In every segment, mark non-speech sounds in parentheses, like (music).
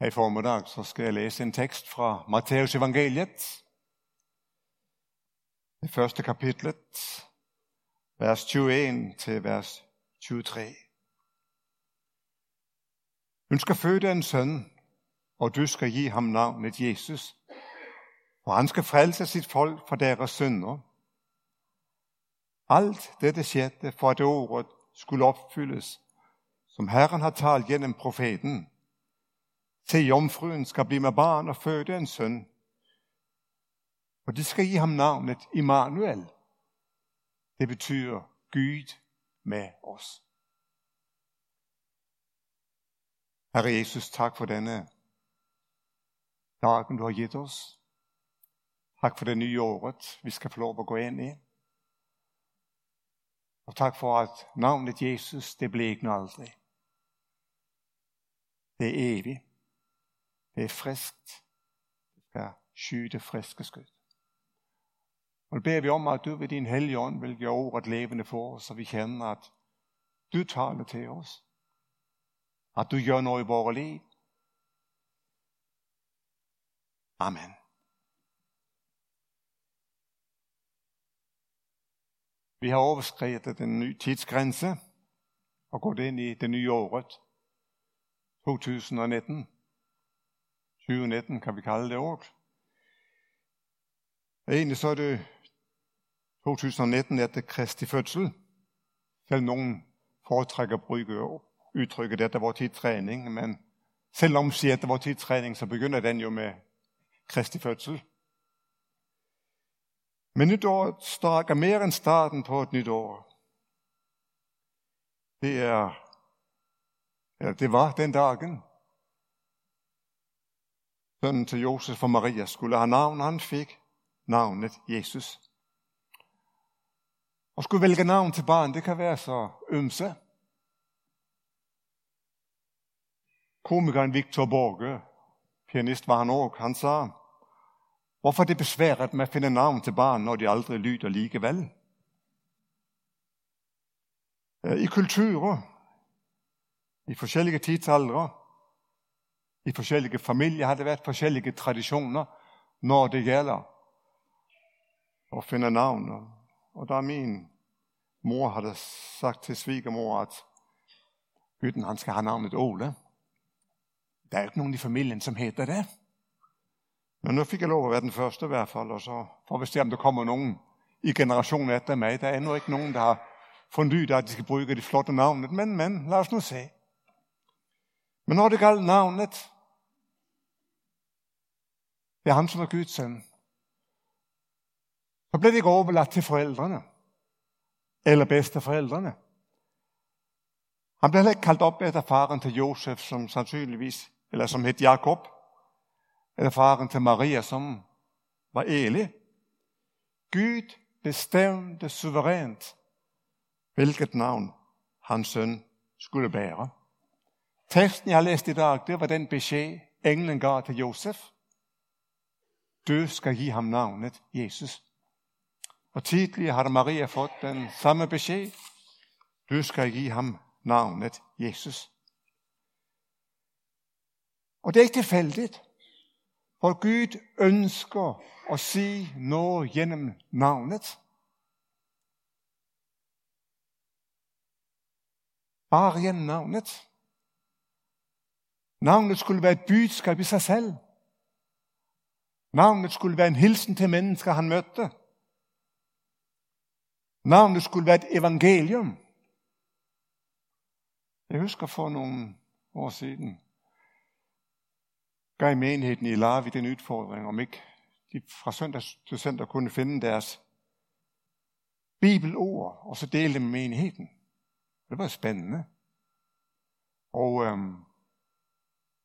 Her i formiddag så skal jeg læse en tekst fra Matteus evangeliet. Det første kapitlet, vers 21 til vers 23. Hun skal føde en søn, og du skal give ham navnet Jesus, og han skal frelse sit folk fra deres synder. Alt dette skete for at ordet skulle opfyldes, som Herren har talt gennem profeten. Se, jomfruen skal blive med barn og føde en søn, og de skal give ham navnet Immanuel. Det betyder Gud med os. Herre Jesus, tak for denne dagen du har givet os. Tak for det nye året, vi skal få lov at gå ind i. Og tak for, at navnet Jesus, det bliver ikke aldrig. Det er evigt. Det er friskt. Det skal skyde friske skød. Og beder vi om, at du ved din hellige ånd vil gøre ordet levende for os, så vi kender, at du taler til os. At du gør noget i vores liv. Amen. Vi har overskrevet den nye tidsgrænse og gået ind i det nye året. 2019. 2019 kan vi kalde det året. Egentlig så er det 2019 er Kristi fødsel. Selv nogen foretrækker at bruge udtrykket, at det var til træning, men selvom man siger, at det var til træning, så begynder den jo med Kristi fødsel. Men nytår strækker mere end starten på et nyt år. Det er, ja, det var den dagen. Sønnen til Josef og Maria skulle have navn, han fik navnet Jesus. Og skulle vælge navn til barn, det kan være så ømse. Komikeren Victor Borge, pianist var han også, han sagde, Hvorfor er det besværet med at finde navn til barn, når de aldrig lyder likevel? Eh, I kulturer, i forskellige tidsalder, i forskellige familier har det været forskellige traditioner, når det gælder at finde navn. Og der min mor havde sagt til svigermor, at hytten han skal have navnet Ole. Der er ikke nogen i familien, som hedder det. Men nu fik jeg lov at være den første i hvert fald, og så får vi se, om der kommer nogen i generationen efter mig. Der er endnu ikke nogen, der har fundet ud at de skal bruge det flotte navnet. Men, men, lad os nu se. Men når det galt navnet, det er han som er Guds sønn. Så ble det overlatt til foreldrene Eller besteforeldrene. Han blev heller ikke kaldt op faren til Josef, som sannsynligvis, eller som het Jakob eller faren til Maria, som var Eli. Gud bestemte suverent hvilket navn hans sønn skulle bære. Teksten, jeg har lest i dag, det var den besked, engelen gav til Josef. Du skal give ham navnet Jesus. Og tidligere har Maria fået den samme besked. Du skal give ham navnet Jesus. Og det er ikke tilfældigt. For Gud ønsker at sige noget gennem navnet. Bare gennem navnet. Navnet skulle være et budskab i sig selv. Navnet skulle være en hilsen til mennesker, han mødte. Navnet skulle være et evangelium. Jeg husker for nogle år siden, gav menigheden i Larvi den udfordring, om ikke de fra søndag til søndag kunne finde deres bibelord, og så dele dem med menigheden. Det var spændende. Og øhm,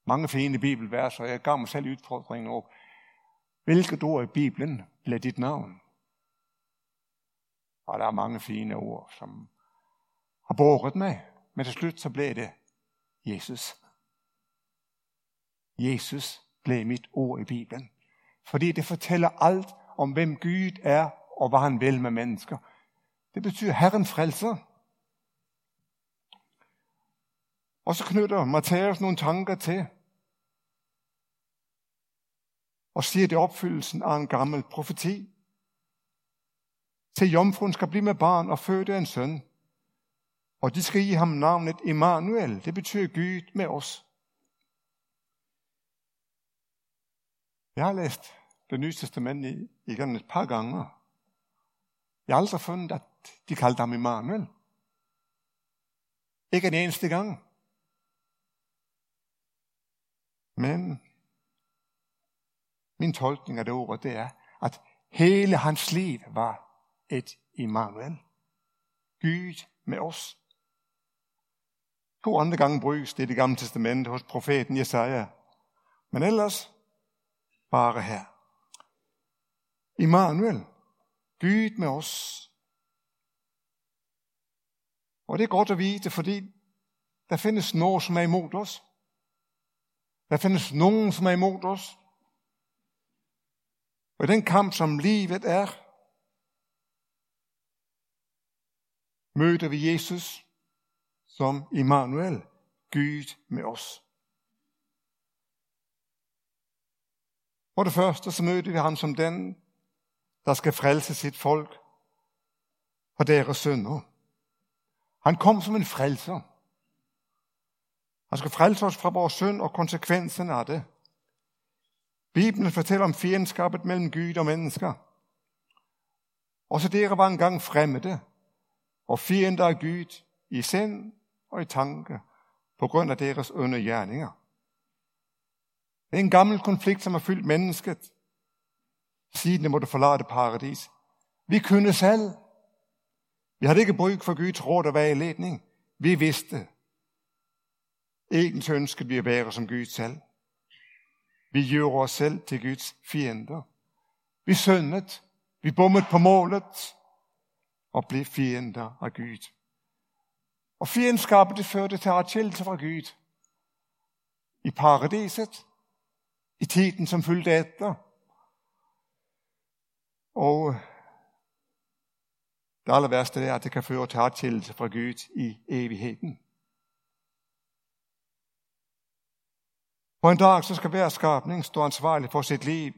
mange fine bibelverser, og jeg gav mig selv udfordringen over, hvilket ord i Bibelen bliver dit navn? Og der er mange fine ord, som har båret med, men til slut så blev det Jesus. Jesus blev mit ord i Bibelen. Fordi det fortæller alt om, hvem Gud er, og hvad han vil med mennesker. Det betyder Herren frelser. Og så knytter Matthæus nogle tanker til, og siger det opfyldelsen af en gammel profeti. Til jomfruen skal blive med barn og føde en søn, og de skal give ham navnet Immanuel. Det betyder Gud med os. Jeg har læst det nye testament igen et par gange. Jeg har aldrig fundet, at de kaldte ham Immanuel. Ikke en eneste gang. Men min tolkning af det ord, det er, at hele hans liv var et Immanuel. Gud med os. To andre gange bruges det i det gamle testamente hos profeten Jesaja. Men ellers bare her. Immanuel, Gud med os. Og det er godt at vide, fordi der findes nogen, som er imod os. Der findes nogen, som er imod os. Og den kamp, som livet er, møder vi Jesus som Immanuel, Gud med os. For det første så møder vi ham som den, der skal frelse sit folk fra deres synder. Han kom som en frelser. Han skal frelse os fra vores synd og konsekvenserne af det. Bibelen fortæller om fjendskabet mellem Gud og mennesker. Også dere var engang fremmede og fiender af Gud i sind og i tanke på grund af deres onde gerninger. Det er en gammel konflikt, som har fyldt mennesket, siden det måtte forlade paradis. Vi kunne selv. Vi havde ikke brug for Guds råd og vejledning. Vi vidste. Egentlig ønskede vi at være som Gud selv. Vi gjorde os selv til Guds fiender. Vi syndet. Vi bommede på målet og blev fiender af Gud. Og fjendskabet det førte til atskillelse fra Gud. I paradiset, i tiden som fulgte efter. Og det aller værste er, at det kan føre til atskillelse fra Gud i evigheden. På en dag så skal hver skabning stå ansvarlig for sit liv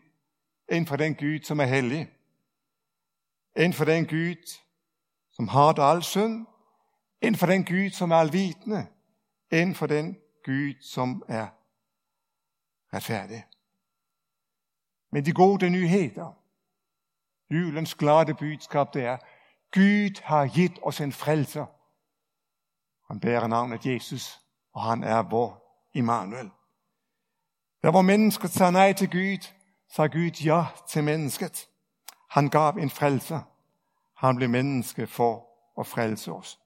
inden for den Gud, som er hellig. Inden for den Gud, som har det al synd. Inden for den Gud, som er alvitende. Inden for den Gud, som er retfærdig. Men de gode nyheder, julens glade budskab, det er, Gud har givet os en frelser. Han bærer navnet Jesus, og han er vor Immanuel. Der hvor mennesket sagde nej til Gud, sagde Gud ja til mennesket. Han gav en frelse. Han blev menneske for at frelse os.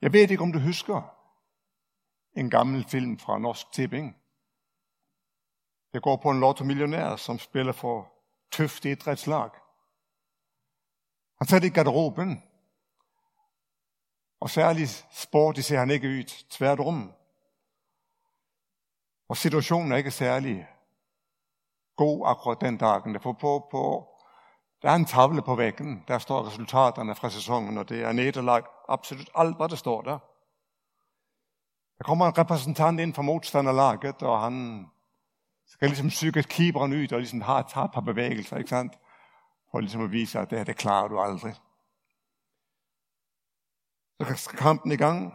Jeg ved ikke, om du husker en gammel film fra Norsk Tipping. Det går på en lotto-millionær, som spiller for tøft idrætslag. Han sætter i garderoben, og særligt sport, ser han ikke ud. Tværtom. Og situationen er ikke særlig god akkurat den dagen. Der, på, på, der er en tavle på væggen, der står resultaterne fra sæsonen, og det er nederlag absolut alt, hvad der står der. Der kommer en repræsentant ind fra modstanderlaget, og han skal ligesom psykisk keeperen ud, og ligesom har et par bevægelser, ikke sandt? For ligesom at vise, at det her, det klarer du aldrig. Så skal kampen i gang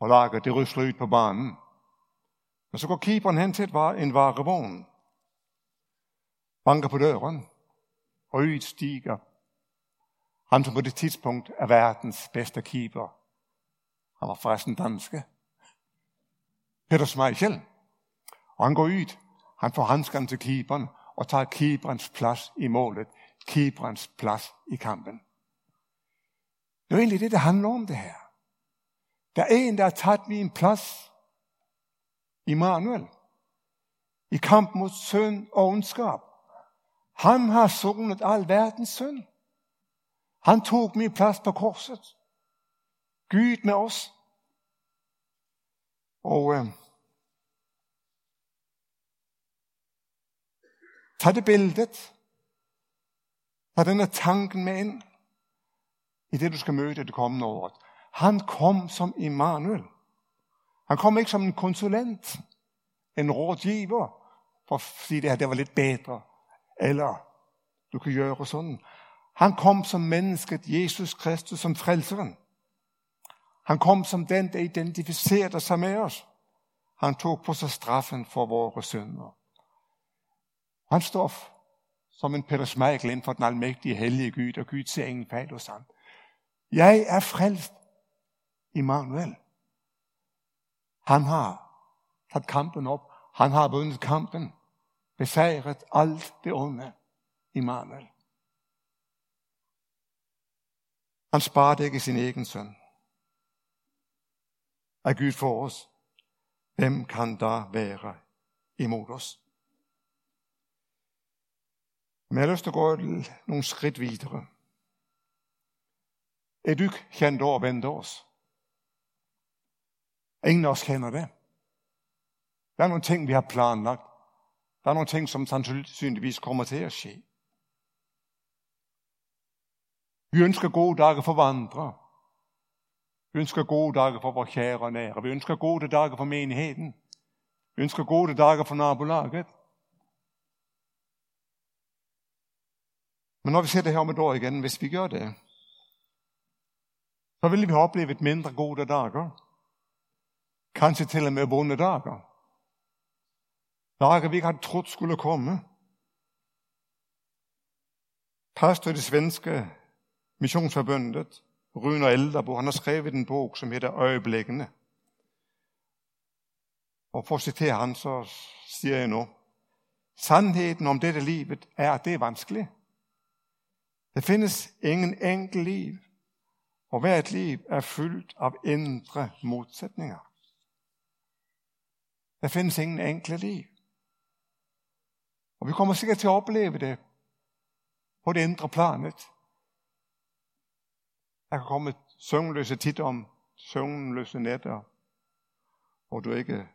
og lager det rysler ud på banen. Men så går keeperen hen til en varevogn, banker på døren, og ud stiger han, som på det tidspunkt er verdens bedste keeper. Han var forresten danske. Peter Schmeichel. Og han går ud, han får handskerne til keeperen, og tager keeperens plads i målet, keeperens plads i kampen. Det er egentlig det, det handler om det her. Der er en, der har taget min plads. Immanuel. I kamp mod synd og ondskab. Han har sonet al verdens synd. Han tog min plads på korset. Gud med os. Og øh, tag det billedet. Tag denne tanken med ind i det, du skal møde det kommende året. Han kom som Immanuel. Han kom ikke som en konsulent. en rådgiver, for at sige det her, det var lidt bedre. Eller, du kan gøre sådan. Han kom som mennesket Jesus Kristus, som frelseren. Han kom som den, der identificerede sig med os. Han tog på sig straffen for vores synder. Han står som en Peter Schmeichel inden for den almægtige hellige Gud, og Gud ser ingen fejl hos ham. Jeg er frelst, Immanuel. Han har taget kampen op. Han har vundet kampen. Besejret alt det onde. Immanuel. Han sparede ikke sin egen søn. Er Gud for os? Hvem kan da være imod os? Men jeg har lyst til gå nogle skridt videre. Er du kendt over vendt os? Ingen af os kender det. Der er nogle ting, vi har planlagt. Der er nogle ting, som sandsynligvis kommer til at ske. Vi ønsker gode dage for vandre. Vi ønsker gode dage for vores kære og nære. Vi ønsker gode dage for menigheden. Vi ønsker gode dage for nabolaget. Men når vi ser det her om et år igen, hvis vi gør det, så vil vi have oplevet mindre gode dager. Kanskje til og med vonde dager. Dager vi ikke hadde trodd skulle komme. Pastor i det svenske misjonsforbundet, Rune Elderbo, han har skrevet en bok som heter 'Øyeblikkene'. Og for å sitere han, så sier jeg nu, Sannheten om dette livet er, at det er vanskelig. Det finnes ingen enkel liv, og hvert liv er fyldt av indre motsetninger. Der findes ingen enkle liv. Og vi kommer sikkert til at opleve det på det indre planet. Der kan komme søvnløse tit om søvnløse nætter, hvor du ikke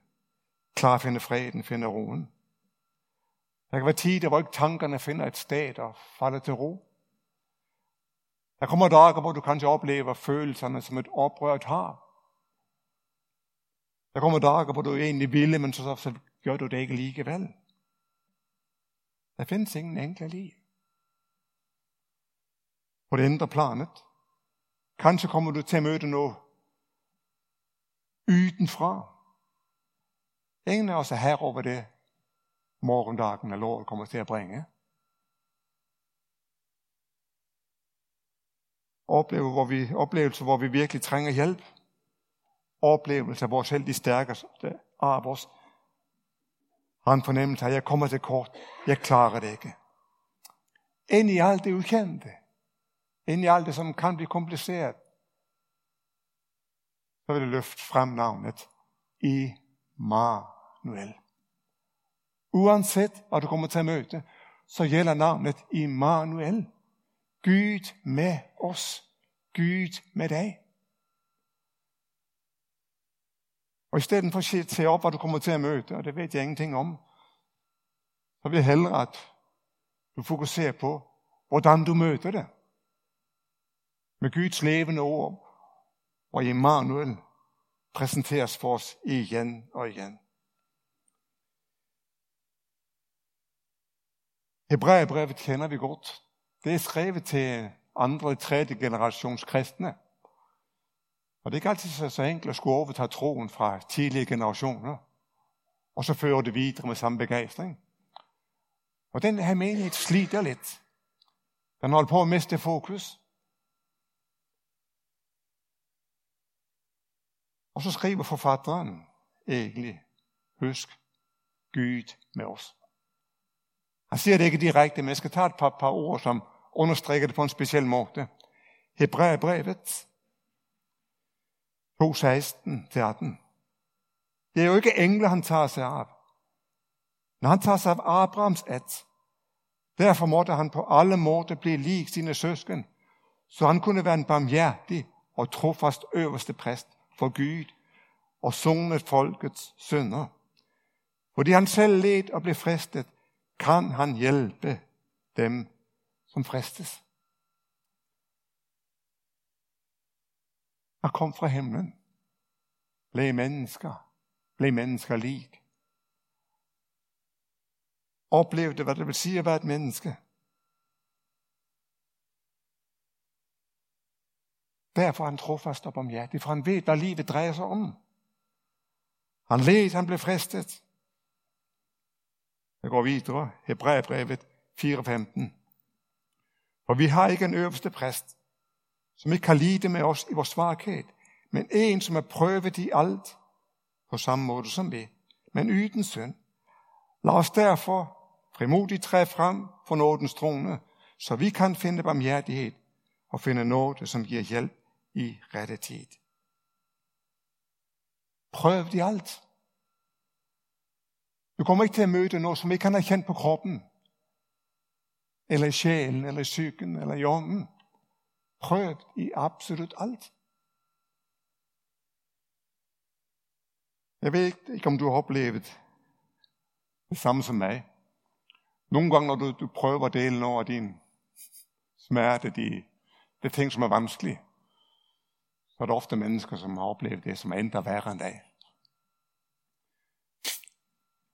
klar finde freden, finder roen. Der kan være tider, hvor ikke tankerne finder et sted og falder til ro. Der kommer dage, hvor du kanskje oplever følelserne som et oprørt hav. Der kommer dager, hvor du egentlig ville, men så, så gør du det ikke alligevel. Der findes ingen enkle liv. På det indre planet. Kanskje kommer du til at møde noget udenfra. Ingen af os er her over det, morgendagen eller året kommer til at bringe. Opleve, hvor vi, oplevelse, hvor vi virkelig trænger hjælp. Oplevelser, hvor selv de stærkeste af vores har en fornemmelse af, at jeg kommer til kort. Jeg klarer det ikke. Ind i alt det ukendte. Ind i alt det, som kan blive kompliceret. Så vil det løfte frem navnet Immanuel. Uanset hvad du kommer til at møde, så gælder navnet Immanuel. Gud med os. Gud med dig. Og i stedet for at se op, hvad du kommer til at møde, og det ved jeg ingenting om, så vil jeg hellere, at du fokuserer på, hvordan du møder det. Med Guds levende ord, og Emmanuel præsenteres for os igen og igen. Hebræerbrevet kender vi godt. Det er skrevet til andre og tredje generations kristne. Og det er ikke altid så, så enkelt at skulle overtage troen fra tidlige generationer, og så føre det videre med samme begejstring. Og den her menighed sliter lidt. Den holder på at miste fokus. Og så skriver forfatteren egentlig, husk Gud med os. Han siger det ikke direkte, men jeg skal tage et par, par ord, som understreger det på en speciel måde. Hebræerbrevet 2, 16-18. Det er jo ikke engler, han tager sig af. Men han tager sig af Abrahams at. Derfor måtte han på alle måder blive lig sine søsken, så han kunne være en barmhjertig og trofast øverste præst for Gud og sunget folkets synder. Fordi han selv led og blev fristet, kan han hjælpe dem, som fristes. Han kom fra himlen, blev mennesker, blev mennesker lig. oplevede, hvad det vil sige at være et menneske. Derfor er han trofast og barmhjertig, for han ved, hvad livet drejer sig om. Han led, han blev fristet. Jeg går videre. Hebræerbrevet 4.15. For vi har ikke en øverste præst, som ikke kan lide med os i vores svaghed, men en, som er prøvet i alt, på samme måde som vi, men uden synd. Lad os derfor frimodigt træde frem for nådens trone, så vi kan finde barmhjertighed og finde noget, som giver hjælp i rette tid. Prøv det alt. Du kommer ikke til at møde noget, som ikke kan have kendt på kroppen, eller i sjælen, eller i psyken, eller i ånden. Prøv i absolut alt. Jeg ved ikke, om du har oplevet det samme som mig. Nogle gange, når du, du prøver at dele noget af din smerte, de, det ting, som er vanskelige, så er der ofte mennesker, som har oplevet det, som er endda værre end dig.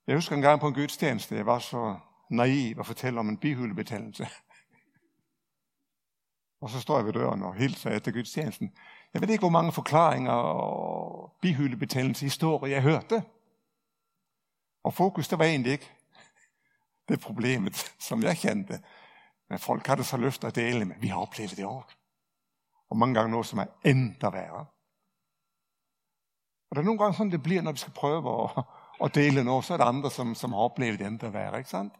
Jeg husker en gang på en gudstjeneste, jeg var så naiv at fortælle om en bihulebetændelse. Og så står jeg ved døren og hilser efter gudstjenesten. Jeg ved ikke, hvor mange forklaringer og bihulebetændelse historier jeg hørte. Og fokus, det var egentlig ikke det problemet, som jeg kendte. Men folk havde så lyst at dele med. Vi har oplevet det også. Og mange gange noget, som er endda værre. Og det er nogle gange sådan, det bliver, når vi skal prøve at, at dele noget, så er der andre, som, som har oplevet det endda værre, ikke sandt?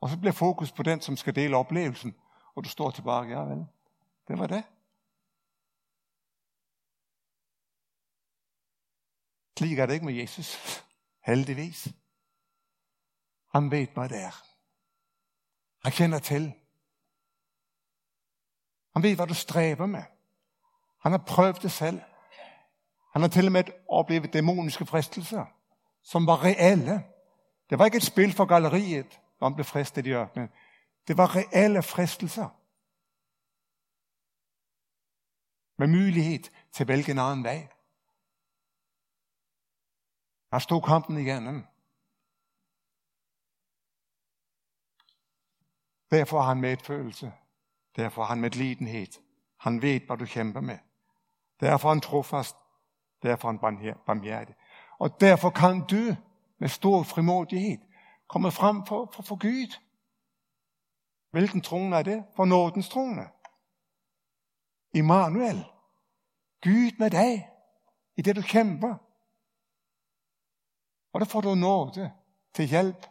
Og så bliver fokus på den, som skal dele oplevelsen, og du står tilbage, ja vel, det var det. Slik er det ikke med Jesus. Heldigvis. Han ved, hvad det er. Han kender til. Han ved, hvad du stræber med. Han har prøvet det selv. Han har til og med oplevet dæmoniske fristelser, som var reelle. Det var ikke et spil for galleriet, når han blev fristet i ørkenen. Det var reelle fristelser. Med mulighed til at vælge en anden vej. Der stod kampen igennem. Derfor har han medfølelse. Derfor har han medlidenhed. Han ved, hvad du kæmper med. Derfor er han trofast. Derfor er han barmhjertig. Og derfor kan du med stor frimodighed komme frem for, for, for Gud. Hvilken trone er det? For nådens trone. Immanuel. Gud med dig i det du kæmper. Og der får du nåde til hjælp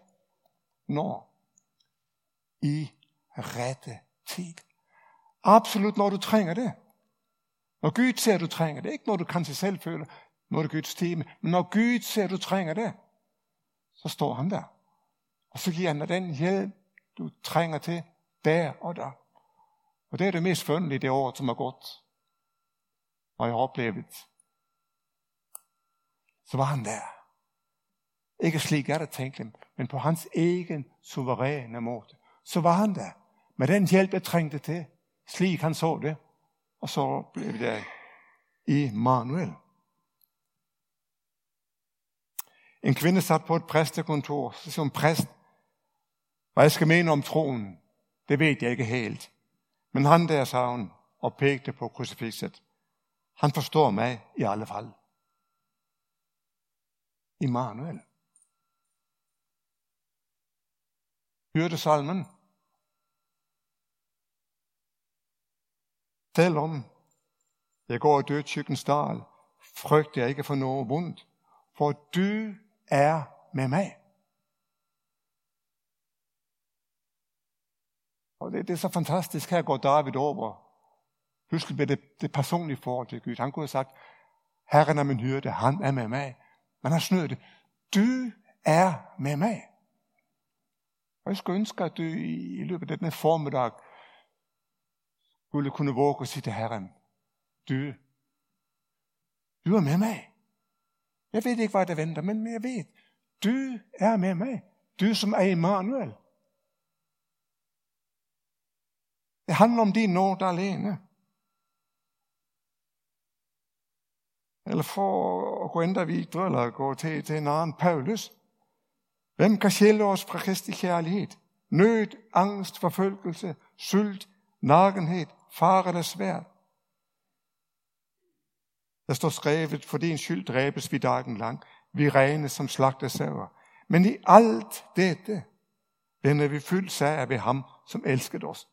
når i rette tid. Absolut, når du trænger det. Når Gud ser, at du trænger det. Ikke når du kan sig selv føle, når det er Guds time. Men når Gud ser, at du trænger det, så står han der. Og så giver han dig den hjælp, du trænger til, der og der. Og det er det mest fundelige det år, som er gået. Og jeg har oplevet. Så var han der. Ikke slik er det tænkeligt, men på hans egen suveræne måde. Så var han der. Med den hjælp, jeg trængte til. Slik han så det. Og så blev det Manuel. En kvinde satte på et præstekontor, så siger hun, præst, hvad jeg skal mene om troen, det ved jeg ikke helt. Men han der, sagde hun, og pegte på krucifixet, han forstår mig i alle fald. Immanuel. Hørte salmen? Selvom jeg går i dødtykkens dal, frygter jeg ikke for noget vundt, for du er med mig. Og det, det er så fantastisk, her går David over. Husk det, det personlige forhold til Gud. Han kunne have sagt, Herren er min hyrde, han er med mig. Men han snød det. Du er med mig. Og jeg skulle ønske, at du i, i løbet af denne formiddag skulle kunne våge at sige til Herren, du, du er med mig. Jeg ved ikke, hvad der venter, men jeg ved, du er med mig. Du som er Immanuel. Det handler om din nåd alene. Eller for at gå endda videre, eller gå til, til en anden Paulus. Hvem kan skille os fra Kristi kærlighed? Nød, angst, forfølgelse, sult, nagenhed, fare eller svær. Der står skrevet, for din skyld dræbes vi dagen lang. Vi regnes som slagtesaver. Men i alt dette vender vi fyldt sag ved ham, som elskede os.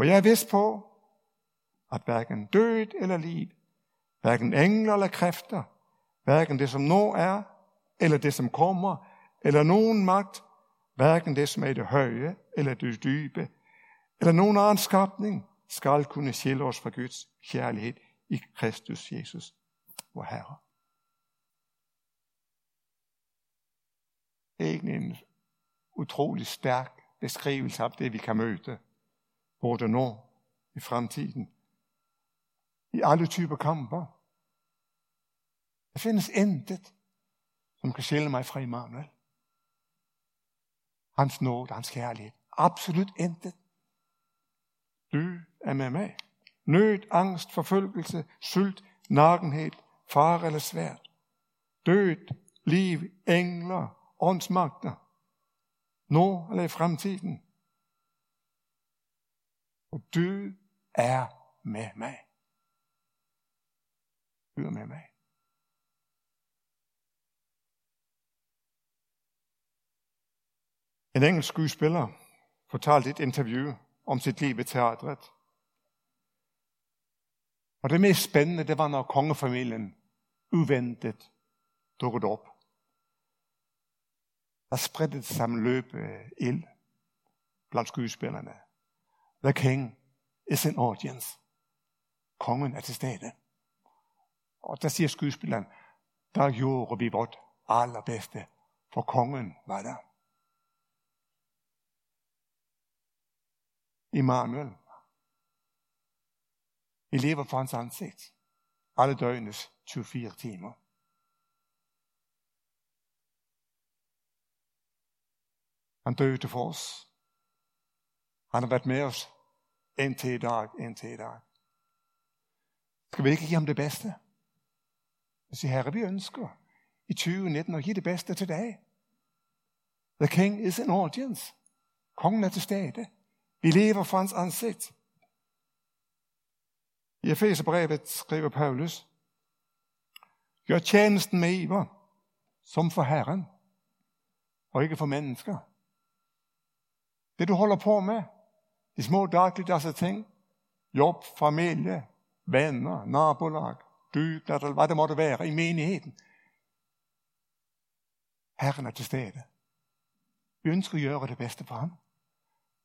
For jeg er vist på, at hverken død eller liv, hverken engler eller kræfter, hverken det som nå er, eller det som kommer, eller nogen magt, hverken det som er det høje, eller det dybe, eller nogen anden skabning, skal kunne skille os fra Guds kærlighed i Kristus Jesus, vor Herre. Det er ikke en utrolig stærk beskrivelse af det, vi kan møde, både når i fremtiden, i alle typer kamper. Der findes intet, som kan skille mig fra Immanuel. Hans nåde, hans kærlighed. Absolut intet. Du er med mig. Nød, angst, forfølgelse, sult, nakenhed, far eller svært. Død, liv, engler, åndsmagter. Nå eller i fremtiden. Og du er med mig. Du er med mig. En engelsk skuespiller fortalte et interview om sit liv i teatret. Og det mest spændende, det var, når kongefamilien uventet dukkede op. Der spredte det samme løb øh, ild blandt skuespillerne. The king is in audience. Kongen er til stede. Og der siger skuespilleren, der gjorde vi vort allerbedste, for kongen var der. Immanuel. Vi lever for hans ansigt. Alle døgnets 24 timer. Han døde for os. Han har været med os indtil i dag, indtil i dag. Skal vi ikke give ham det bedste? Jeg siger, Herre, vi ønsker i 2019 at give det bedste til dig. The king is in audience. Kongen er til stede. Vi lever for hans ansigt. I Efeserbrevet skriver Paulus, Gør tjenesten med iver, som for Herren, og ikke for mennesker. Det du holder på med, de små dagligdagse ting, jobb, familie, venner, nabolag, dugnad, eller hvad det måtte være i menigheden. Herren er til stede. Vi ønsker at gøre det bedste for ham.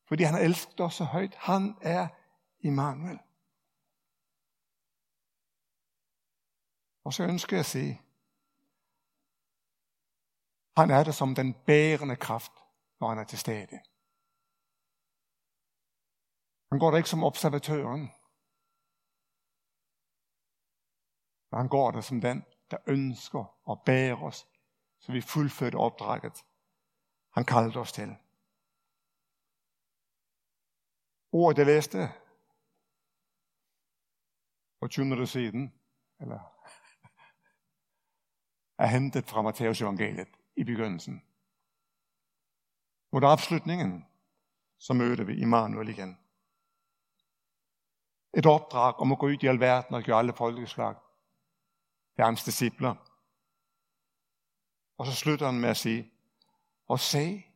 Fordi han har elsket os så højt. Han er Immanuel. Og så ønsker jeg at sige, han er der som den bærende kraft, når han er til stede. Han går der ikke som observatøren. Men han går der som den, der ønsker at bære os, så vi fuldførte opdraget. Han kaldte os til. Ordet jeg læste for 20 minutter siden, eller (laughs) er hentet fra Matteus evangeliet i begyndelsen. Mod afslutningen, så møder vi Immanuel igen. Et opdrag om at gå ud i alverden og gøre alle folkeslag Det er hans discipler. Og så slutter han med at sige, og se,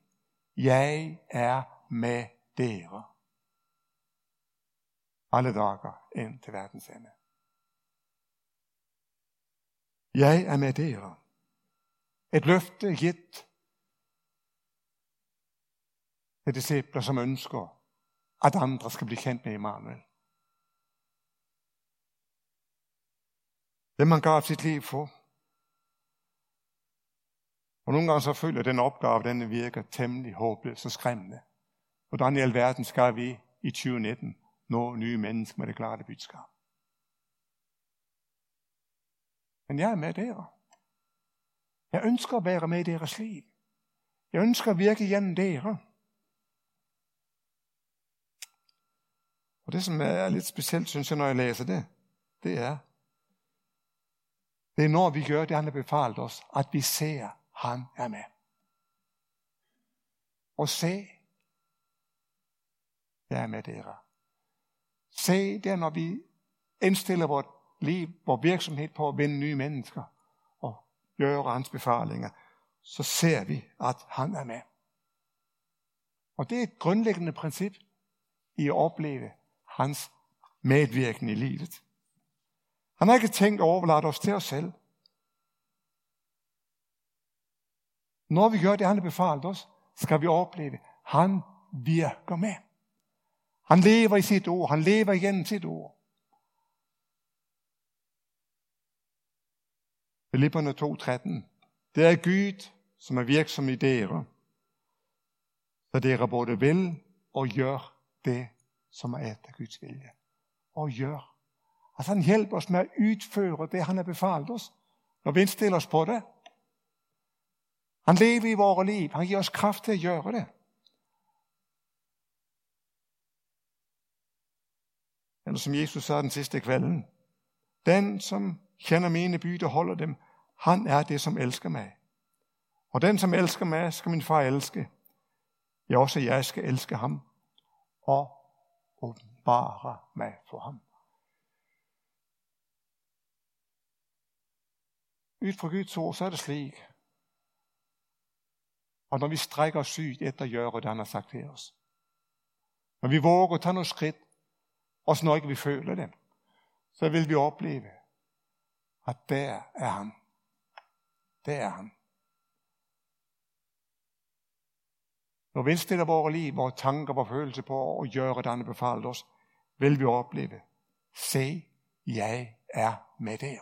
jeg er med dere alle dager ind til verdens ende. Jeg er med dere. Et løfte givet til discipler, som ønsker, at andre skal blive kendt med Immanuel. Det man gav sit liv for. Og nogle gange så føler den opgave, den virker temmelig håbløs og skræmmende. Hvordan i alverden skal vi i 2019 nå nye mennesker med det klare budskab. Men jeg er med der. Jeg ønsker at være med i deres liv. Jeg ønsker at virke gennem dere. Og det, som er lidt specielt, synes jeg, når jeg læser det, det er, det er når vi gør det, han har befalt os, at vi ser, han er med. og se, jeg er med dere. Se det, når vi indstiller vores liv, vores virksomhed på at vinde nye mennesker og gøre hans befalinger, så ser vi, at han er med. Og det er et grundlæggende princip i at opleve hans medvirken i livet. Han har ikke tænkt at overlade os til os selv. Når vi gør det, han har befalt os, skal vi opleve, at han virker med. Han lever i sit ord. Han lever igen sit ord. Filipperne 2.13. Det er Gud, som er virksom i dere, så dere både vil og gør det, som er efter Guds vilje. Og gør. At han hjælper os med at udføre det, han har befalt os, når vi indstiller os på det. Han lever i vores liv. Han giver os kraft til at gøre det. Eller som Jesus sagde den sidste kvällen. Den, som kender mine byd og holder dem, han er det, som elsker mig. Og den, som elsker mig, skal min far elske. Ja, også jeg skal elske ham og åbenbare mig for ham. Ud fra Guds ord, så er det slik. Og når vi strækker os ud efter at gøre det, han har sagt til os. Når vi våger at tage nogle skridt, også når ikke vi føler dem, så vil vi opleve, at der er han. Der er han. Når vi indstiller vores liv, vores tanker, vores følelser på at gøre det, han har befalt os, vil vi opleve, se, jeg er med dig.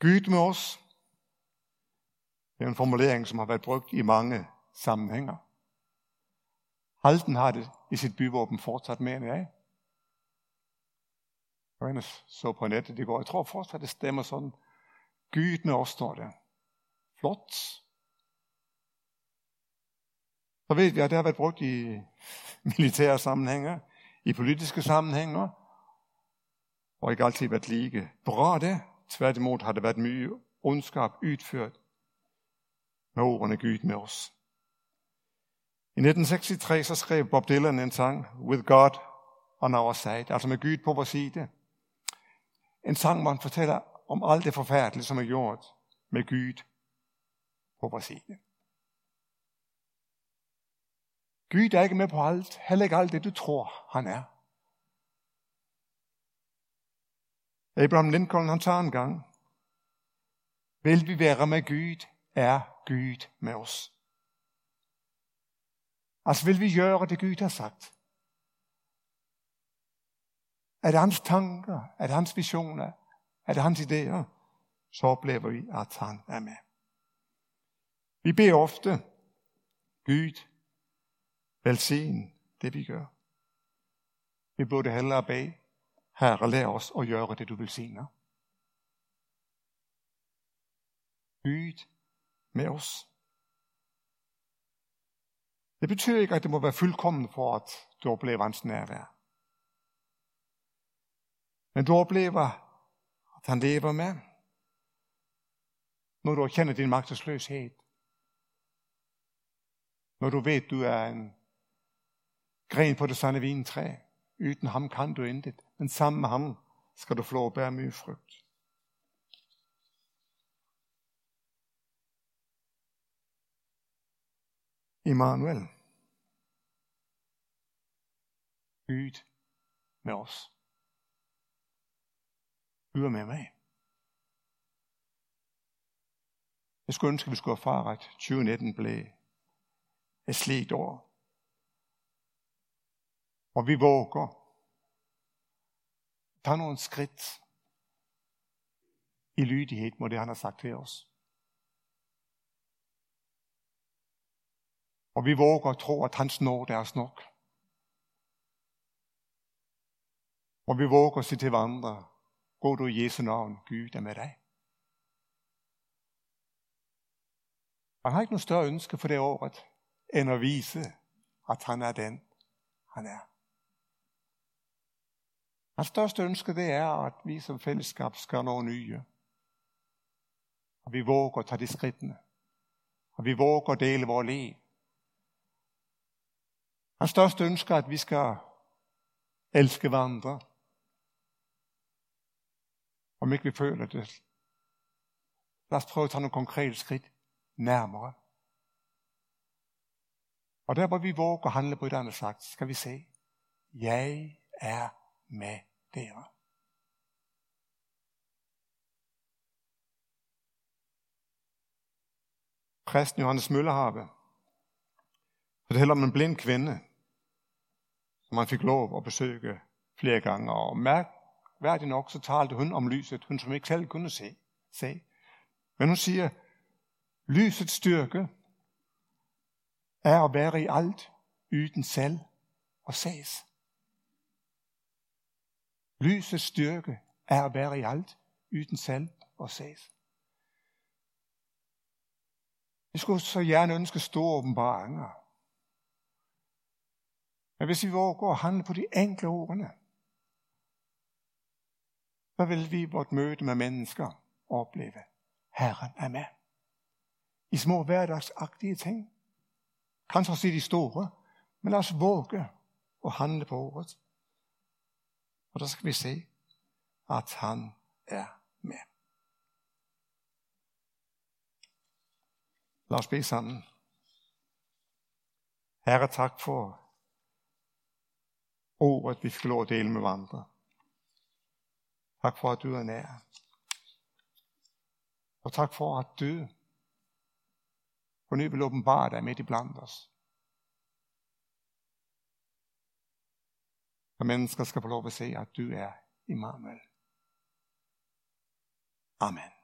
Gud med os. Det er en formulering, som har været brugt i mange sammenhænger. Halten har det i sit byvåben fortsat med end jeg. Jeg så på nettet i går. Jeg tror fortsat, det stemmer sådan. Gud med os, står der. Flot. Så ved vi, at det har været brugt i militære sammenhænger, i politiske sammenhænger, og ikke altid været lige bra det. Tværtimod har det været mye ondskab udført med ordene Gud med os. I 1963 så skrev Bob Dylan en sang, With God on our side, altså med Gud på vores side. En sang, hvor han fortæller om alt det forfærdelige, som er gjort med Gud på vores side. Gud er ikke med på alt, heller ikke alt det, du tror, han er. Abraham Lincoln, han tager en gang. Vil vi være med Gud, er Gud med os. Altså vil vi gøre det, Gud har sagt. Er det hans tanker? Er det hans visioner? Er det hans idéer? Så oplever vi, at han er med. Vi beder ofte, Gud, velsign det vi gør. Vi burde hellere bede, Herre, lær os at gøre det, du vil sige. Byt med os. Det betyder ikke, at det må være fuldkommen for, at du oplever hans nærvær. Men du oplever, at han lever med. Når du kender din magtesløshed. Når du ved, du er en gren på det sande vintræ. Uden ham kan du intet. Men sammen med ham skal du få lov at bære mye frugt. Immanuel. Gud med os. Gud er med mig. Jeg skulle ønske, at vi skulle erfare, at 2019 blev et sligt år. Og vi våger tage nogle skridt i lydighed mod det, han har sagt til os. Og vi våger at tro, at hans nåde er os nok. Og vi våger at sige til hverandre, gå du i Jesu navn, Gud er med dig. Han har ikke noget større ønske for det året, end at vise, at han er den, han er. Hans største ønske det er, at vi som fællesskab skal nå nye. At vi våger at tage de skridtene. At vi våger at dele vores liv. Hans største ønske er, at vi skal elske hverandre. Om ikke vi føler det. Lad os prøve at tage nogle konkrete skridt nærmere. Og der hvor vi våger at handle på et andet sagt, skal vi se, jeg er med der. Præsten Johannes Møllerhabe fortæller om en blind kvinde, som han fik lov at besøge flere gange. Og mærkværdigt nok, så talte hun om lyset, hun som ikke selv kunne se. se. Men hun siger, lysets styrke er at være i alt, uden selv og ses. Lysets styrke er at være i alt, uden selv og ses. Vi skulle så gerne ønske store åbenbaringer. Men hvis vi våger at handle på de enkle ordene, så vil vi i vort møde med mennesker opleve, Herren er med. I små hverdagsagtige ting. Kanskje også i de store, men lad os våge og handle på ordet. Og der skal vi se, at han er med. Lad os bede sammen. Herre, tak for ordet, vi fik lov at dele med andre. Tak for, at du er nær. Og tak for, at du på ny vil åbenbare dig midt i blandt os. Og mennesker skal få lov at se, at du er Immanuel. Amen.